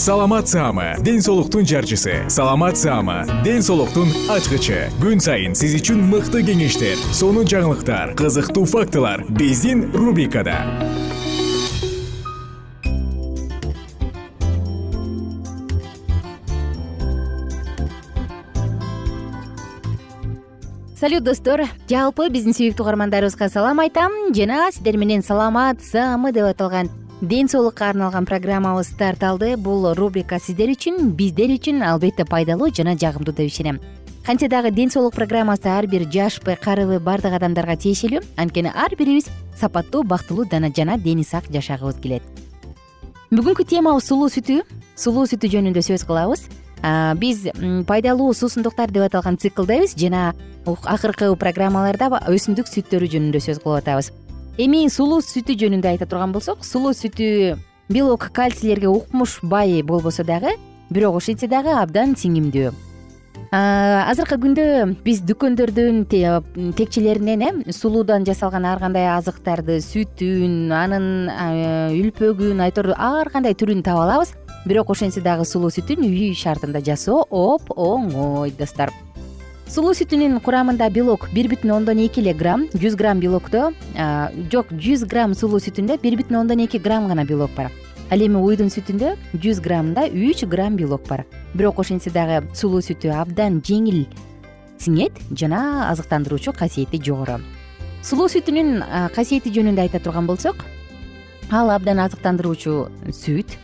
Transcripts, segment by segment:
саламат саама ден соолуктун жарчысы. Саламат саама ден соолуктун ачкычы. Күн сайын сиз үчүн мыкты кеңештер сонун жаңылыктар кызыктуу фактылар биздин рубрикада. Салют достор. Жалпы биздин сүйүктүү угармандарыбызга салам айтам. Жана сиздер менен саламат саамы деп аталган ден соолукка арналган программабыз старт алды бул рубрика сиздер үчүн биздер үчүн албетте пайдалуу жана жагымдуу деп ишенем. Кантсе дагы ден соолук программасы ар бир жашпы карыбы баардык адамдарга тиешелүү. Анткени ар бирибиз сапаттуу бактылуу жана дени сак жашагыбыз келет. Бүгүнкү темабыз сулуу сүтү. Сулуу сүтү жөнүндө сөз кылабыз. Биз пайдалуу суусундуктар деп аталган циклдебиз жана акыркы программаларда өсүмдүк сүттөрү жөнүндө сөз кылып атабыз эми сулуу сүтү жөнүндө айта турган болсок сулуу сүтү белок кальцийлерге укмуш бай болбосо дагы бирок ошентсе дагы абдан сиңимдүү. Азыркы күндө биз дүкөндөрдүн текчелеринен э сулуудан жасалган ар кандай азыктарды сүтүн анын үлпөгүн айтор ар кандай түрүн таба алабыз бирок ошентсе дагы сулуу сүтүн үй шартында жасоо оп оңой достор сулуу сүтүнүн курамында белок бир бүтүн ондон эки эле грамм жүз грамм белокто жок жүз грамм сулуу сүтүндө бир бүтүн ондон эки грамм гана белок бар. Ал эми уйдун сүтүндө жүз граммда үч грамм белок бар. Бирок ошентсе дагы сулуу сүтү абдан жеңил сиңет жана азыктандыруучу касиети жогору. Сулуу сүтүнүн касиети жөнүндө айта турган болсок ал абдан азыктандыруучу сүт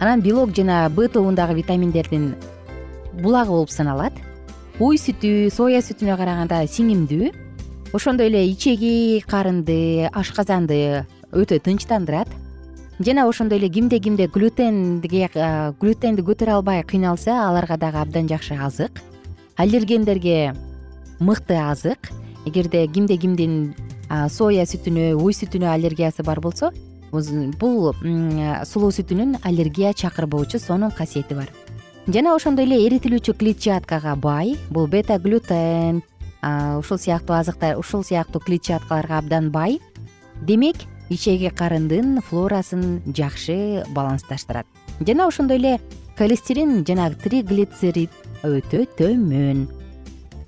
анан белок жана б тобундагы витаминдердин булагы болуп саналат уй сүтү соя сүтүнө караганда сиңимдүү. Ошондой эле ичеги карынды ашказанды өтө тынчтандырат. Жана ошондой эле кимде кимде глютенге глютенди көтөрө албай кыйналса аларга дагы абдан жакшы азык. Аллергендерге мыкты азык. Эгерде кимде кимдин соя сүтүнө уй сүтүнө аллергиясы бар болсо бул сулуу сүтүнүн аллергия чакырбоочу сонун касиети бар жана ошондой эле эритилүүчү клетчаткага бай бул бета глютен ушул сыяктуу азыктар ушул сыяктуу клетчаткаларга абдан бай. Демек ичеги карындын флорасын жакшы балансташтырат. Жана ошондой эле холестерин жана триглицерид өтө төмөн.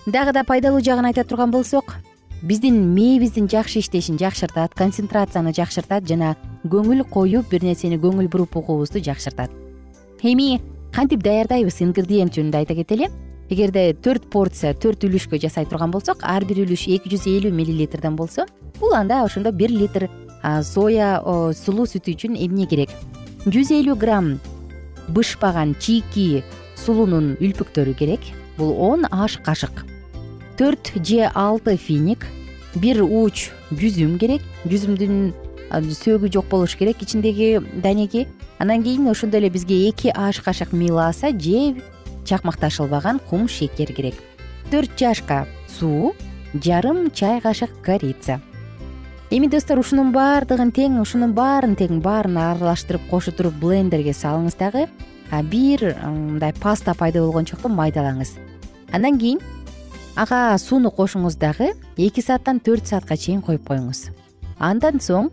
Дагы да пайдалуу жагын айта турган болсок биздин мээбиздин жакшы иштешин жакшыртат концентрацияны жакшыртат жана көңүл коюп бир нерсени көңүл буруп угуубузду жакшыртат. Эми кантип даярдайбыз ингредиент жөнүндө айта кетели эгерде төрт порция төрт үлүшкө жасай турган болсок ар бир үлүш эки жүз элүү миллилитрден болсо бул анда ошондо бир литр соя сулуу сүтү үчүн эмне керек? жүз элүү грамм бышпаган чийки сулуунун үлпүктөрү керек. Бул он аш кашык. Төрт же алты финик бир ууч жүзүм керек. Жүзүмдүн сөөгү жок болуш керек ичиндеги данеги. Андан кийин ошондой эле бизге эки аш кашык меласа же чакмакташылбаган кум шекер керек. Төрт чашка суу жарым чай кашык корица. Эми достор ушунун баардыгын тең ушунун баарын тең баарын аралаштырып кошо туруп блендерге салыңыз дагы. Бир мындай паста пайда болгончокто майдалаңыз. Андан кийин ага сууну кошуңуз дагы эки сааттан төрт саатка чейин коюп коюңуз. Андан соң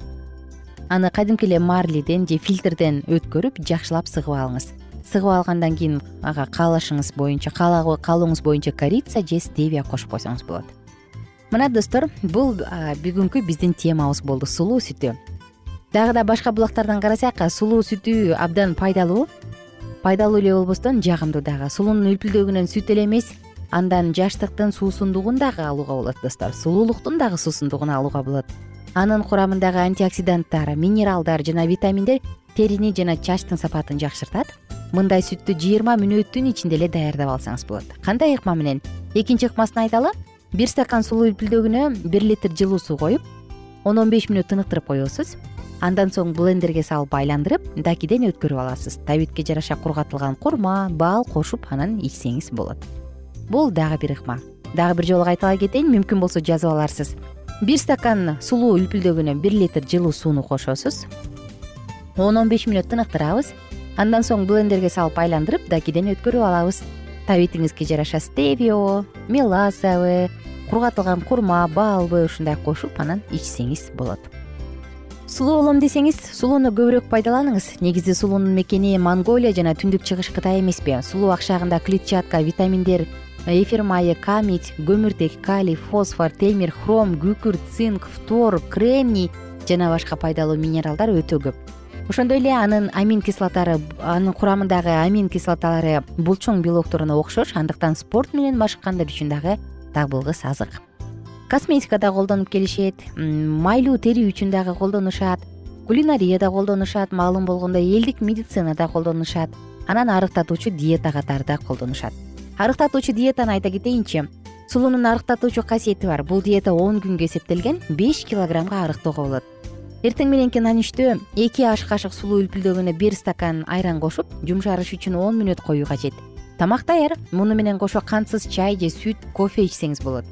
аны кадимки эле марлиден же фильтрден өткөрүп жакшылап сыгып алыңыз. Сыгып алгандан кийин ага каалашыңыз боюнча каалооңуз боюнча корица же стевия кошуп койсоңуз болот. Мына достор бул бүгүнкү биздин темабыз болду сулуу сүтү. Дагы да башка булактардан карасак сулуу сүтү абдан пайдалуу. Пайдалуу эле болбостон жагымдуу дагы. Сулуунун үлпүлдөгүнөн сүт эле эмес андан жаштыктын суусундугун дагы алууга болот достор. Сулуулуктун дагы суусундугун алууга болот анын курамындагы антиоксиданттар минералдар жана витаминдер терини жана чачтын сапатын жакшыртат. Мындай сүттү жыйырма мүнөттүн ичинде эле даярдап алсаңыз болот. Кандай ыкма менен? Экинчи ыкмасын айталы бир стакан сулуу үлпүлдөгүнө бир литр жылуу суу коюп он он беш мүнөт тыныктырып коесуз андан соң блендерге салып айландырып дакиден өткөрүп аласыз. Табитке жараша кургатылган курма бал кошуп анан ичсеңиз болот. Бул дагы бир ыкма. Дагы бир жолу кайталай кетейин. Мүмкүн болсо жазып аларсыз бир стакан сулуу үлпүлдөгүнө бир литр жылуу сууну кошосуз. Он он беш мүнөт тыныктырабыз. Андан соң блендерге салып айландырып дакиден өткөрүп алабыз. Табитиңизге жараша стевио меласабы кургатылган курма балбы ушундай кошуп анан ичсеңиз болот. Сулуу болом десеңиз сулууну көбүрөөк пайдаланыңыз. Негизи сулуунун мекени монголия жана түндүк чыгыш кытай эмеспи. Сулуу акшагында клетчатка витаминдер эфир майы камить көмүртек калий фосфор темир хром күкүрт цинк фтор кремний жана башка пайдалуу минералдар өтө көп. Ошондой эле анын амин кислоталары анын курамындагы амин кислоталары булчуң белокторуна окшош андыктан спорт менен машыккандар үчүн дагы дагбылгыс азык косметикада колдонуп келишет майлуу тери үчүн дагы колдонушат кулинарияда колдонушат маалым болгондой элдик медицинада колдонушат анан арыктатуучу диета катары да колдонушат арыктатуучу диетаны айта кетейинчи сулуунун арыктатуучу касиети бар. Бул диета он күнгө эсептелген беш килограммга арыктоого болот. Эртең мененки нанүштө эки аш кашык сулуу үлпүлдөгүнө бир стакан айран кошуп жумшарыш үчүн он мүнөт коюу кажет. Тамак даяр муну менен кошо кантсыз чай же сүт кофе ичсеңиз болот.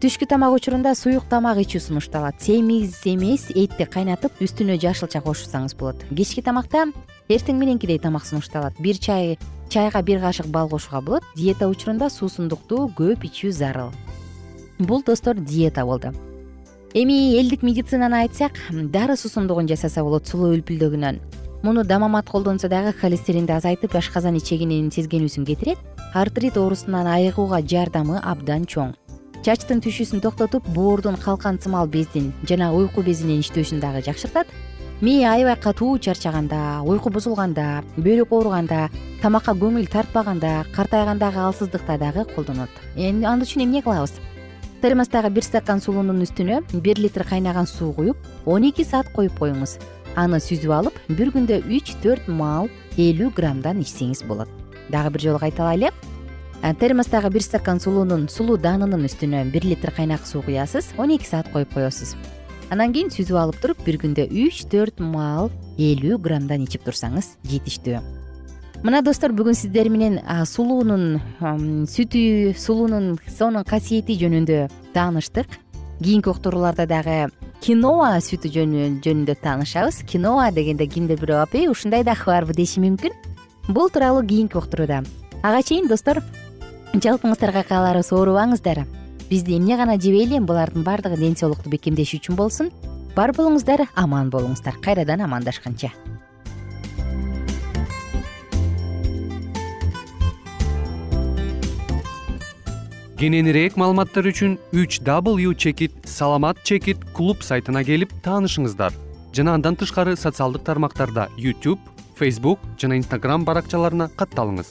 Түшкү тамак учурунда суюк тамак ичүү сунушталат. Семиз эмес этти кайнатып үстүнө жашылча кошсаңыз болот. Кечки тамакта эртең мененкидей тамак сунушталат. Бир чай чайга бир кашык бал кошууга болот. Диета учурунда суусундукту көп ичүү зарыл. Бул достор диета болду. Эми элдик медицинаны айтсак дары суусундугун жасаса болот сулуу үлпүлдөгүнөн. Муну дамамат колдонсо дагы холестеринди азайтып ашказан ичегинин сезгенүүсүн кетирет. Артрит оорусунан айыгууга жардамы абдан чоң. Чачтын түшүүсүн токтотуп боордун калкан сымал бездин жана уйку безинин иштөөсүн дагы жакшыртат мээ аябай катуу чарчаганда уйку бузулганда бөйрөк ооруганда тамакка көңүл тартпаганда картайгандагы алсыздыкта дагы колдонот. Эми ал үчүн эмне кылабыз? Термостагы бир стакан сулуунун үстүнө бир литр кайнаган суу куюп он эки саат коюп коюңуз. Аны сүзүп алып бир күндө үч төрт маал элүү граммдан ичсеңиз болот. Дагы бир жолу кайталайлы. Термостагы бир стакан сулуунун сулуу даанынын үстүнө бир литр кайнак суу куясыз он эки саат коюп коесуз андан кийин сүзүп алып туруп бир күндө үч төрт маал элүү граммдан ичип турсаңыз жетиштүү. Мына достор бүгүн сиздер менен сулуунун сүтү сулуунун сонун касиети жөнүндө тааныштык кийинки уктурууларда дагы киноа сүтү жөнүндө таанышабыз. Киноа дегенде кимдир бирөө апей ушундай дагы барбы деши мүмкүн. Бул тууралуу кийинки уктурууда. Ага чейин достор жалпыңыздарга кааларыбыз оорубаңыздар бизди эмне гана жебейли булардын баардыгы ден соолукту бекемдеш үчүн болсун. Бар болуңуздар аман болуңуздар. Кайрадан амандашканча. Кененирээк маалыматтар үчүн үч w чекит саламат чекит клуб сайтына келип таанышыңыздар. Жана андан тышкары социалдык тармактарда youtube facebook жана instagram баракчаларына катталыңыз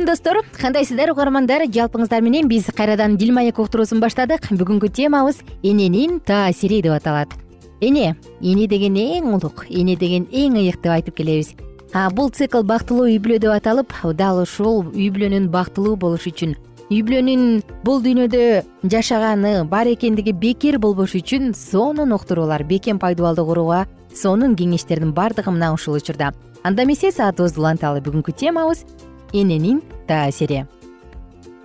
күн достор кандайсыздар угармандар жалпыңыздар менен биз кайрадан дил маек уктуруусун баштадык. Бүгүнкү темабыз эненин таасири деп аталат. Эне эне деген эң улук эне деген эң ыйык деп айтып келебиз. Бул цикл бактылуу үй бүлө деп аталып дал ушул үй бүлөнүн бактылуу болушу үчүн үй бүлөнүн бул дүйнөдө жашаганы бар экендиги бекер болбош үчүн сонун уктуруулар бекем пайдубалды курууга сонун кеңештердин баардыгы мына ушул учурда. Анда эмесе саатыбызды уланталы бүгүнкү темабыз эненин таасири.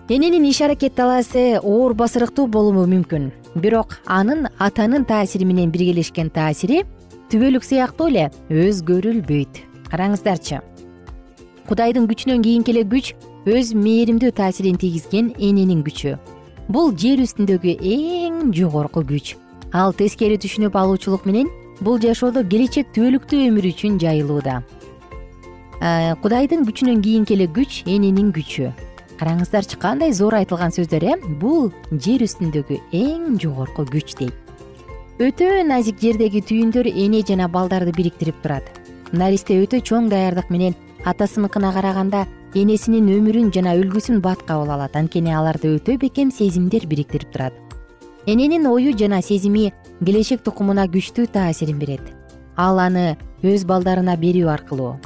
Эненин иш аракет талаасы оор басырыктуу болушу мүмкүн. Бирок анын атанын таасири менен биргелешкен таасири түбөлүк сыяктуу эле өзгөрүлбөйт. Караңыздарчы. Кудайдын күчүнөн кийинки эле күч өз мээримдүү таасирин тийгизген эненин күчү. Бул жер үстүндөгү эң жогорку күч. Ал тескери түшүнүп алуучулук менен бул жашоодо келечек түбөлүктүү өмүр үчүн жайылууда кудайдын күчүнөн кийинки эле күч эненин күчү. Караңыздарчы кандай зор айтылган сөздөр э? Бул жер үстүндөгү эң жогорку күч дейт өтө назик жердеги түйүндөр эне жана балдарды бириктирип турат. Наристе өтө чоң даярдык менен атасыныкына караганда энесинин өмүрүн жана үлгүсүн бат кабыл алат анткени аларды өтө бекем сезимдер бириктирип турат. Эненин ою жана сезими келечек тукумуна күчтүү таасирин берет. Ал аны өз балдарына берүү аркылуу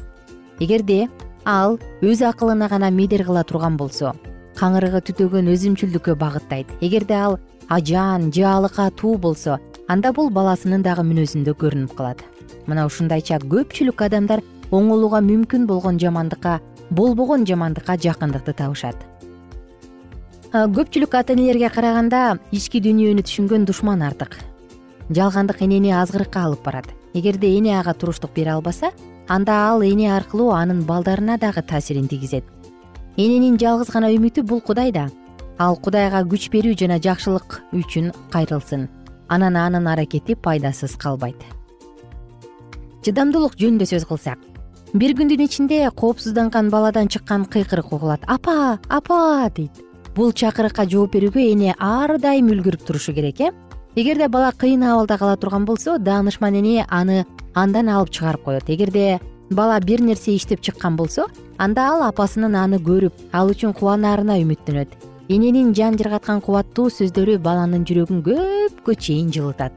эгерде ал өз акылына гана медер кыла турган болсо каңырыгы түтөгөн өзүмчүлдүккө багыттайт. Эгерде ал ажаан же алыкатуу болсо анда бул баласынын дагы мүнөзүндө көрүнүп калат. Мына ушундайча көпчүлүк адамдар оңолууга мүмкүн болгон жамандыкка болбогон жамандыкка жакындыкты табышат. Көпчүлүк ата энелерге караганда ички дүйнөнү түшүнгөн душман артык. Жалгандык энени азгырыкка алып барат. Эгерде эне ага туруштук бере албаса анда ал эне аркылуу анын балдарына дагы таасирин тийгизет. Эненин жалгыз гана үмүтү бул кудай да. Ал кудайга күч берүү жана жакшылык үчүн кайрылсын. Анан анын аракети пайдасыз калбайт. Чыдамдуулук жөнүндө сөз кылсак. Бир күндүн ичинде коопсузданган баладан чыккан кыйкырык угулат. Апа апа! дейт. Бул чакырыкка жооп берүүгө эне ар дайым үлгүрүп турушу керек э эгерде бала кыйын абалда кала турган болсо даанышман эне аны андан алып чыгарып коет. Эгерде бала бир нерсе иштеп чыккан болсо анда ал апасынын аны көрүп ал үчүн кубанаарына үмүттөнөт. Эненин жан жыргаткан кубаттуу сөздөрү баланын жүрөгүн көпкө чейин жылытат.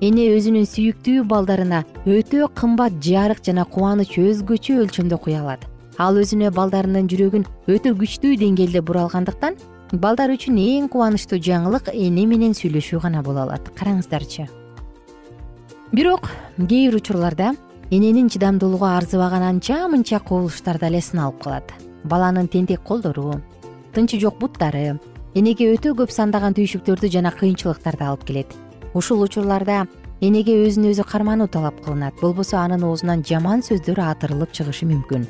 Эне өзүнүн сүйүктүү балдарына өтө кымбат жарык жана кубаныч өзгөчө өлчөмдө куя алат ал өзүнө балдарынын жүрөгүн өтө күчтүү деңгээлде бура алгандыктан балдар үчүн эң кубанычтуу жаңылык эне менен сүйлөшүү гана боло алат. Караңыздарчы. Бирок кээ бир учурларда эненин чыдамдуулугу арзыбаган анча мынча кубулуштарда эле сыналып калат. Баланын тентек колдору тынчы жок буттары энеге өтө көп сандаган түйшүктөрдү жана кыйынчылыктарды алып келет. Ушул учурларда энеге өзүн өзү кармануу талап кылынат. Болбосо анын оозунан жаман сөздөр атырылып чыгышы мүмкүн.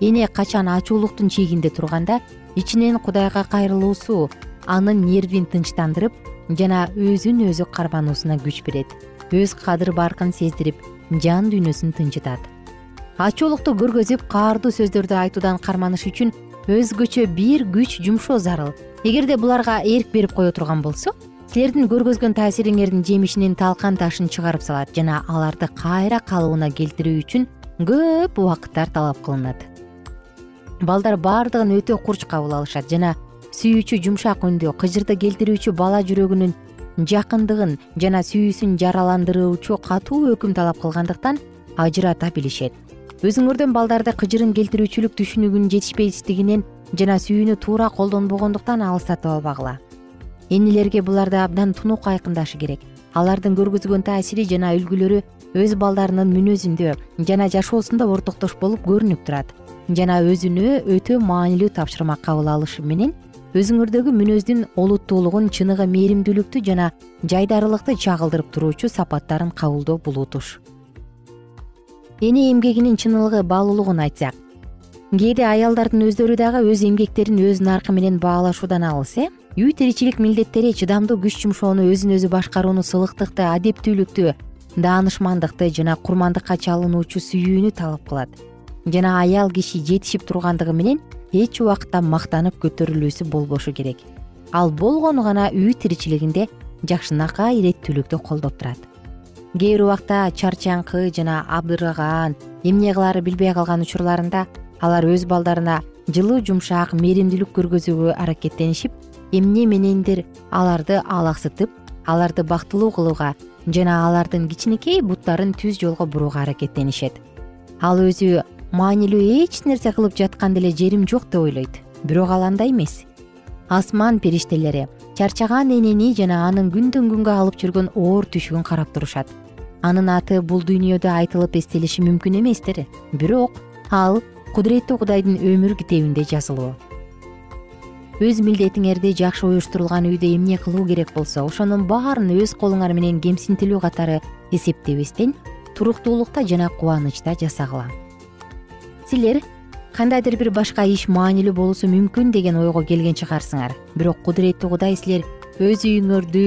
Эне качан ачуулуктун чегинде турганда ичинен кудайга кайрылуусу анын нервин тынчтандырып жана өзүн өзү кармануусуна күч берет. Өз кадыр баркын сездирип жан дүйнөсүн тынчытат. Ачуулукту көргөзүп каардуу сөздөрдү айтуудан карманыш үчүн өзгөчө бир күч жумшоо зарыл. Эгерде буларга эрк берип кое турган болсо силердин көргөзгөн таасириңердин жемишинин талкан ташын чыгарып салат жана аларды кайра калыбына келтирүү үчүн көп убакыттар талап кылынат балдар баардыгын өтө курч кабыл алышат жана сүйүүчү жумшак үндү кыжырды келтирүүчү бала жүрөгүнүн жакындыгын жана сүйүүсүн жараландыруучу катуу өкүм талап кылгандыктан ажырата билишет. Өзүңөрдөн балдарды кыжырын келтирүүчүлүк түшүнүгүн жетишпестигинен жана сүйүүнү туура колдонбогондуктан алыстатып албагыла энелерге буларды абдан тунук айкындашы керек. Алардын көргөзгөн таасири жана үлгүлөрү өз балдарынын мүнөзүндө жана жашоосунда ортоктош болуп көрүнүп турат жана өзүнө өтө маанилүү тапшырма кабыл алышы менен өзүңөрдөгү мүнөздүн олуттуулугун чыныгы мээримдүүлүктү жана жайдарылыкты чагылдырып туруучу сапаттарын кабылдоо бул утуш эне эмгегинин чынылыгы баалуулугун айтсак кээде аялдардын өздөрү дагы өз эмгектерин өз наркы менен баалашуудан алыс э үй тиричилик милдеттери чыдамдуу күч жумшоону өзүн өзү башкарууну сылыктыкты адептүүлүктү даанышмандыкты жана курмандыкка чалынуучу сүйүүнү талап кылат жана аял киши жетишип тургандыгы менен эч убакта мактанып көтөрүлүүсү болбошу керек. Ал болгону гана үй тиричилигинде жакшынакай иреттүүлүктү колдоп турат. Кээ бир убакта чарчаңкы жана абдыраган эмне кылаары билбей калган учурларында алар өз балдарына жылуу жумшак мээримдүүлүк көргөзүүгө аракеттенишип эмне менендир аларды алаксытып аларды бактылуу кылууга жана алардын кичинекей буттарын түз жолго бурууга аракеттенишет. Ал өзү маанилүү эч нерсе кылып жаткан деле жерим жок деп ойлойт. Бирок ал андай эмес. Асман периштелери чарчаган энени жана анын күндөн күнгө алып жүргөн оор түшүгүн карап турушат. Анын аты бул дүйнөдө айтылып эстелиши мүмкүн эместир бирок ал кудуреттүү кудайдын өмүр китебинде жазылуу. Өз милдетиңерди жакшы уюштурулган үйдө эмне кылуу керек болсо ошонун баарын өз колуңар менен кемсинтилүү катары эсептебестен туруктуулукта жана кубанычта жасагыла силер кандайдыр бир башка иш маанилүү болуусу мүмкүн деген ойго келген чыгарсыңар. Бирок кудуреттүү кудай силер өз үйүңөрдү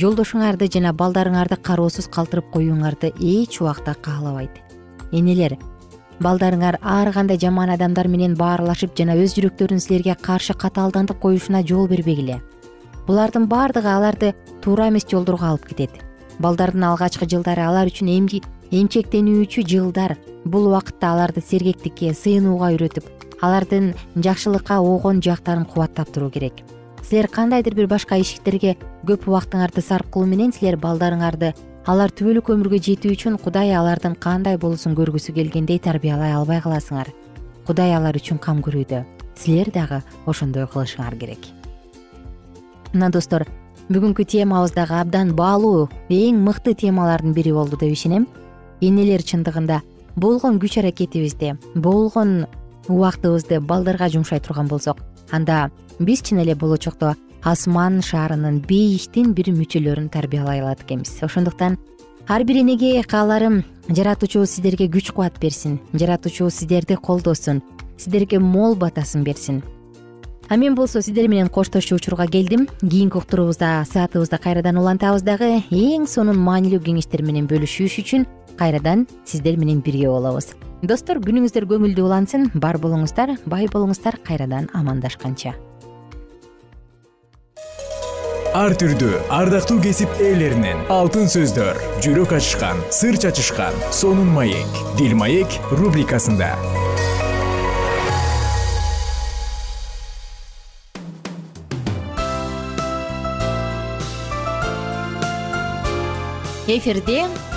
жолдошуңарды жана балдарыңарды кароосуз калтырып коюуңарды эч убакта каалабайт. Энелер балдарыңар ар кандай жаман адамдар менен баарлашып жана өз жүрөктөрүн силерге каршы катаалдантып коюшуна жол бербегиле. Булардын баардыгы аларды туура эмес жолдорго алып кетет. Балдардын алгачкы жылдары алар үчүн эмчектенүүчү жылдар бул убакытта аларды сергектикке сыйынууга үйрөтүп алардын жакшылыкка огон жактарын кубаттап туруу керек. Силер кандайдыр бир башка иштерге көп убактыңарды сарп кылуу менен силер балдарыңарды алар түбөлүк өмүргө жетүү үчүн кудай алардын кандай болуусун көргүсү келгендей тарбиялай албай каласыңар. Кудай алар үчүн кам көрүүдө силер дагы ошондой кылышыңар керек. Мына достор бүгүнкү темабыз дагы абдан баалуу эң мыкты темалардын бири болду деп ишенем энелер чындыгында болгон күч аракетибизди болгон убактыбызды балдарга жумшай турган болсок анда биз чын эле болочокто асман шаарынын бейиштин бир мүчөлөрүн тарбиялай алат экенбиз. Ошондуктан ар бир энеге кааларым жаратуучубуз сиздерге күч кубат берсин жаратуучубуз сиздерди колдосун сиздерге мол батасын берсин? А мен болсо сиздер менен коштошчу учурга келдим кийинки уктуруубузда саатыбызды кайрадан улантабыз дагы эң сонун маанилүү кеңештер менен бөлүшүш үчүн кайрадан сиздер менен бирге болобуз. Достор күнүңүздөр көңүлдүү улансын. Бар болуңуздар бай болуңуздар. Кайрадан амандашканча. Ар түрдүү ардактуу кесип ээлеринен алтын сөздөр жүрөк ачышкан сыр чачышкан сонун маек дил маек рубрикасында. Эфирде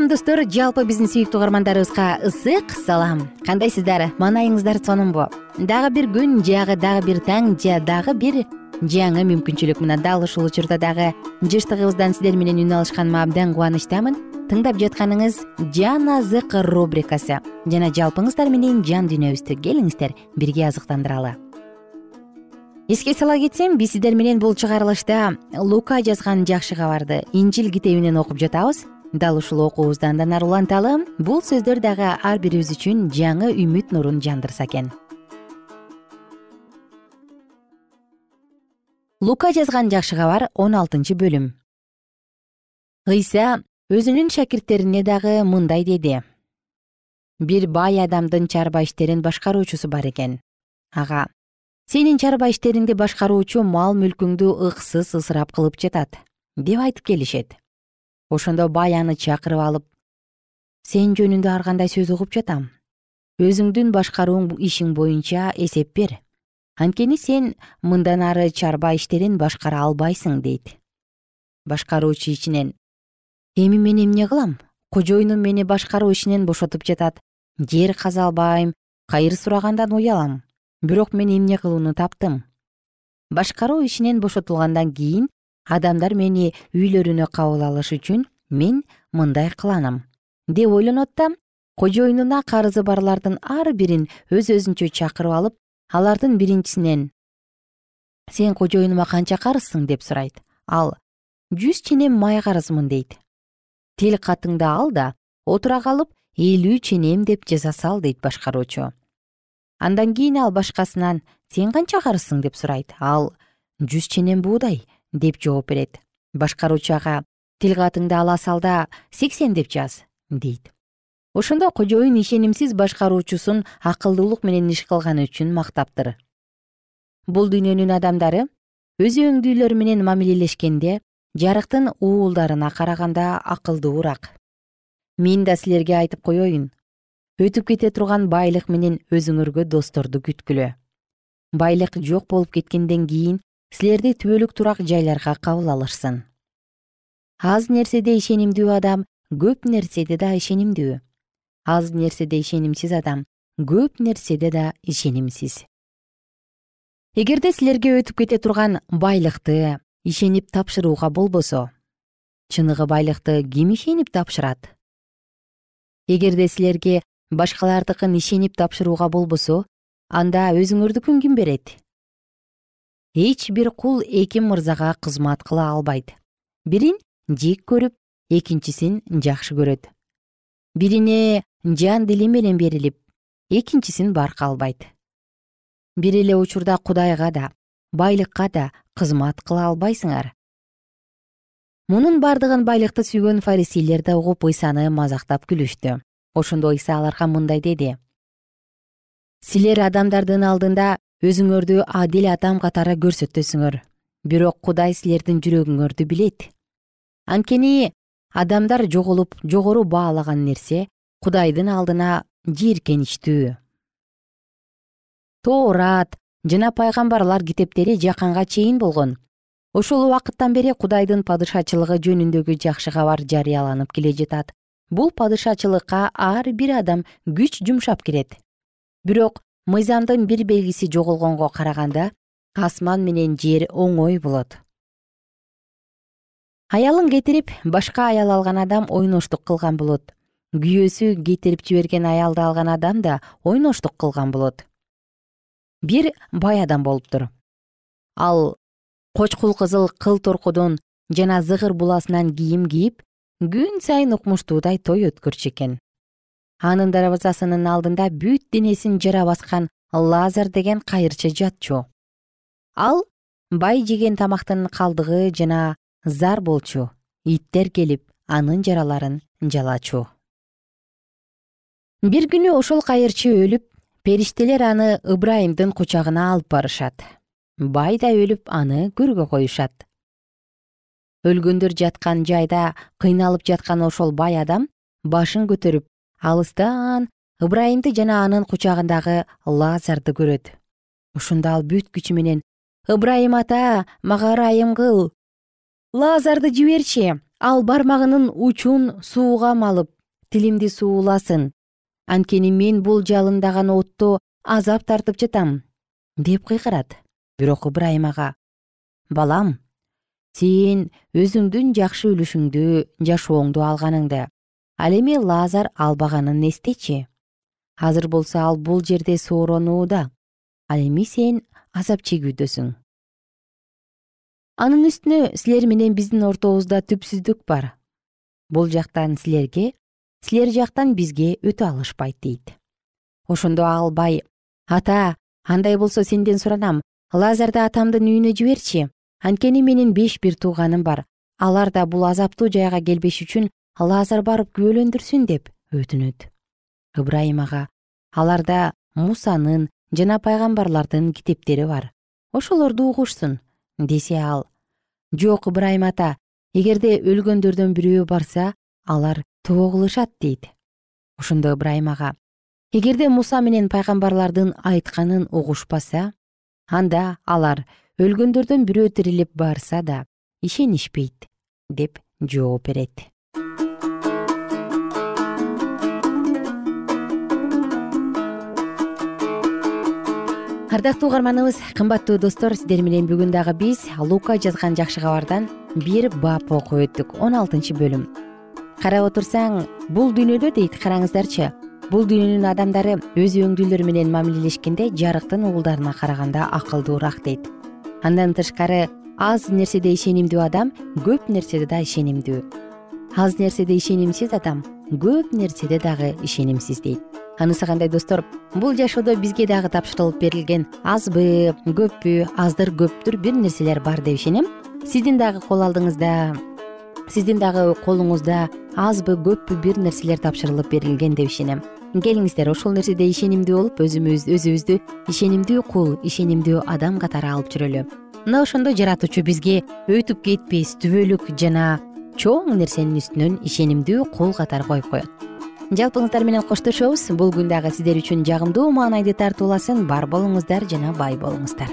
салам достор жалпы биздин сүйүктүү угармандарыбызга ысык салам. Кандайсыздар маанайыңыздар сонунбу дагы бир күн жагы дагы бир таң же дагы бир жаңы мүмкүнчүлүк. Мына дал ушул учурда дагы жыштыгыбыздан сиздер менен үн алышканыма абдан кубанычтамын. Тыңдап жатканыңыз жан азык рубрикасы. Жана жалпыңыздар менен жан дүйнөбүздү келиңиздер бирге азыктандыралы. Эске сала кетсем биз сиздер менен бул чыгарылышта лука жазган жакшы кабарды инжил китебинен окуп жатабыз дал ушул окуубузду андан ары уланталы бул сөздөр дагы ар бирибиз үчүн жаңы үмүт нурун жандырса экен. Лука жазган жакшы кабар он алтынчы бөлүм. Ыйса өзүнүн шакирттерине дагы мындай деди. Бир бай адамдын чарба иштерин башкаруучусу бар экен. Ага сенин чарба иштериңди башкаруучу мал мүлкүңдү ыксыз ысырап кылып жатат деп айтып келишет ошондо бай аны чакырып алып сен жөнүндө ар кандай сөз угуп жатам? Өзүңдүн башкарууң ишиң боюнча эсеп бер. Анткени сен мындан ары чарба иштерин башкара албайсың дейт. Башкаруучу ичинен эми мен эмне кылам? Кожоюнум мени башкаруу ишинен бошотуп жатат. Жер каза албайм кайыр сурагандан уялам. Бирок мен эмне кылууну таптым? Башкаруу ишинен бошотулгандан кийин адамдар мени үйлөрүнө кабыл алыш үчүн мен мындай кыланам. Деп ойлонот да кожоюнуна карызы барлардын ар бирин өз өзүнчө чакырып алып алардын биринчисинен сен кожоюнума канча карызсың? деп сурайт. Ал жүз ченем май карызмын дейт. Тил катыңды ал да отура калып элүү ченем деп жаза сал дейт башкаруучу. Андан кийин ал башкасынан сен канча карызсың? деп сурайт. Ал жүз ченем буудай деп жооп берет. Башкаруучу ага тил катыңды ала сал да сексен деп жаз дейт. Ошондо кожоюн ишенимсиз башкаруучусун акылдуулук менен иш кылганы үчүн мактаптыр. Бул дүйнөнүн адамдары өз өңдүүлөрү менен мамилелешкенде жарыктын уулдарына караганда акылдуураак. Мен да силерге айтып коеюн өтүп кете турган байлык менен өзүңөргө досторду күткүлө. Байлык жок болуп кеткенден кийин силерди түбөлүк турак жайларга кабыл алышсын. Аз нерседе ишенимдүү адам көп нерседе да ишенимдүү. Аз нерседе ишенимсиз адам көп нерседе да ишенимсиз. Эгерде силерге өтүп кете турган байлыкты ишенип тапшырууга болбосо чыныгы байлыкты ким ишенип тапшырат? Эгерде силерге башкалардыкын ишенип тапшырууга болбосо анда өзүңөрдүкүн ким берет эч бир кул эки мырзага кызмат кыла албайт. Бирин жек көрүп экинчисин жакшы көрөт. Бирине жан дили менен берилип экинчисин барка албайт бир эле учурда кудайга да байлыкка да кызмат кыла албайсыңар. Мунун бардыгын байлыкты сүйгөн фарисейлер да угуп ыйсаны мазактап күлүштү. Ошондо ыйса аларга мындай деди. Силер адамдардын алдында өзүңөрдү адил адам катары көрсөтөсүңөр. Бирок кудай силердин жүрөгүңөрдү билет. Анткени адамдар жоголуп жогору баалаган нерсе кудайдын алдына жийиркеничтүү. Тоорат жана пайгамбарлар китептери жаканга чейин болгон. Ошол убакыттан бери кудайдын падышачылыгы жөнүндөгү жакшы кабар жарыяланып келе жатат. Бул падышачылыкка ар бир адам күч жумшап кирет. Бирок мыйзамдын бир белгиси жоголгонго караганда асман менен жер оңой болот. Аялын кетирип башка аял алган адам ойноштук кылган болот. Күйөөсү кетирип жиберген аялды алган адам да ойноштук кылган болот. Бир бай адам болуптур ал кочкул кызыл кыл торкудон жана зыгыр буласынан кийим кийип күн сайын укмуштуудай той өткөрчү экен анын дарбазасынын алдында бүт денесин жара баскан лазар деген кайырчы жатчу. Ал бай жеген тамактын калдыгы жана зар болчу иттер келип анын жараларын жалачу. Бир күнү ошол кайырчы өлүп периштелер аны ыбрайымдын кучагына алып барышат. Бай да өлүп аны көргө коюшат. Өлгөндөр жаткан жайда кыйналып жаткан ошол бай адам башын көтөрүп алыстан ыбрайымды жана анын кучагындагы лазарды көрөт. Ошондо ал бүт күчү менен ыбрайым ата мага ырайым кыл лазарды жиберчи ал бармагынын учун сууга малып тилимди сууласын. Анткени мен бул жалындаган отто азап тартып жатам деп кыйкырат. Бирок ыбрайым ага балам сен өзүңдүн жакшы үлүшүңдү жашооңду алганыңды ал эми лазар албаганын эстечи. Азыр болсо ал бул жерде сооронууда. Ал эми сен азап чегүүдөсүң. Анын үстүнө силер менен биздин ортобузда түпсүздүк бар. Бул жактан силерге силер жактан бизге өтө алышпайт дейт. Ошондо ал бай ата андай болсо сенден суранам. Лазарды атамдын үйүнө жиберчи? Анткени менин беш бир тууганым бар. Алар да бул азаптуу жайга келбеш үчүн лазар барып күбөлөндүрсүн деп өтүнөт. Ыбрайым ага аларда мусанын жана пайгамбарлардын китептери бар. Ошолорду угушсун десе ал. Жок ыбрайым ата эгерде өлгөндөрдөн бирөө барса алар тоо кылышат дейт. Ошондо ыбрайым ага эгерде муса менен пайгамбарлардын айтканын угушпаса анда алар өлгөндөрдөн бирөө тирилип барса да ишенишпейт деп жооп берет ардактуу угарманыбыз кымбаттуу достор сиздер менен бүгүн дагы биз лука жазган жакшы кабардан бир бап окуп өттүк. Он алтынчы бөлүм. Карап отурсаң бул дүйнөдө дейт караңыздарчы. Бул дүйнөнүн адамдары өз өңдүүлөрү менен мамилелешкенде жарыктын уулдарына караганда акылдуураак дейт. Андан тышкары аз нерседе ишенимдүү адам көп нерседе да ишенимдүү. Аз нерседе ишенимсиз адам көп нерседе дагы ишенимсиз дейт анысы кандай достор бул жашоодо бизге дагы тапшырылып берилген азбы көппү аздыр көптүр бир нерселер бар деп ишенем. Сиздин дагы кол алдыңызда сиздин дагы колуңузда азбы көппү бир нерселер тапшырылып берилген деп ишенем. Келиңиздер ошол нерседе ишенимдүү болуп өзүбүз өзүбүздү ишенимдүү кул ишенимдүү адам катары алып жүрөлү. Мына ошондо жаратуучу бизге өтүп кетпес түбөлүк жана чоң нерсенин үстүнөн ишенимдүү кул катары коюп коет жалпыңыздар менен коштошобуз. Бул күн дагы сиздер үчүн жагымдуу маанайды тартууласын. Бар болуңуздар жана бай болуңуздар.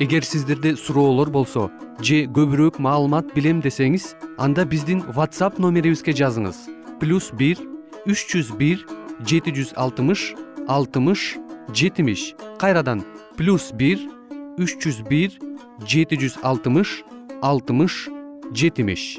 Эгер сиздерде суроолор болсо же көбүрөөк маалымат билем десеңиз анда биздин whatsapp номерибизге жазыңыз. Плюс бир үч жүз бир жети жүз алтымыш алтымыш жетимиш. Кайрадан плюс бир үч жүз бир жети жүз алтымыш алтымыш жетимиш.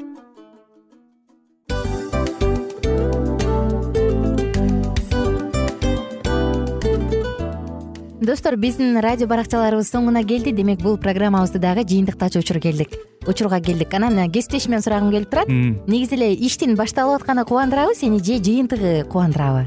Достор биздин радио баракчаларыбыз соңуна келди. Демек бул программабызды дагы жыйынтыктаочу учур келдик. Учурга келдик. Анан кесиптешимен сурагым келип турат. Негизи эле иштин башталып атканы кубандырабы сени же жыйынтыгы кубандырабы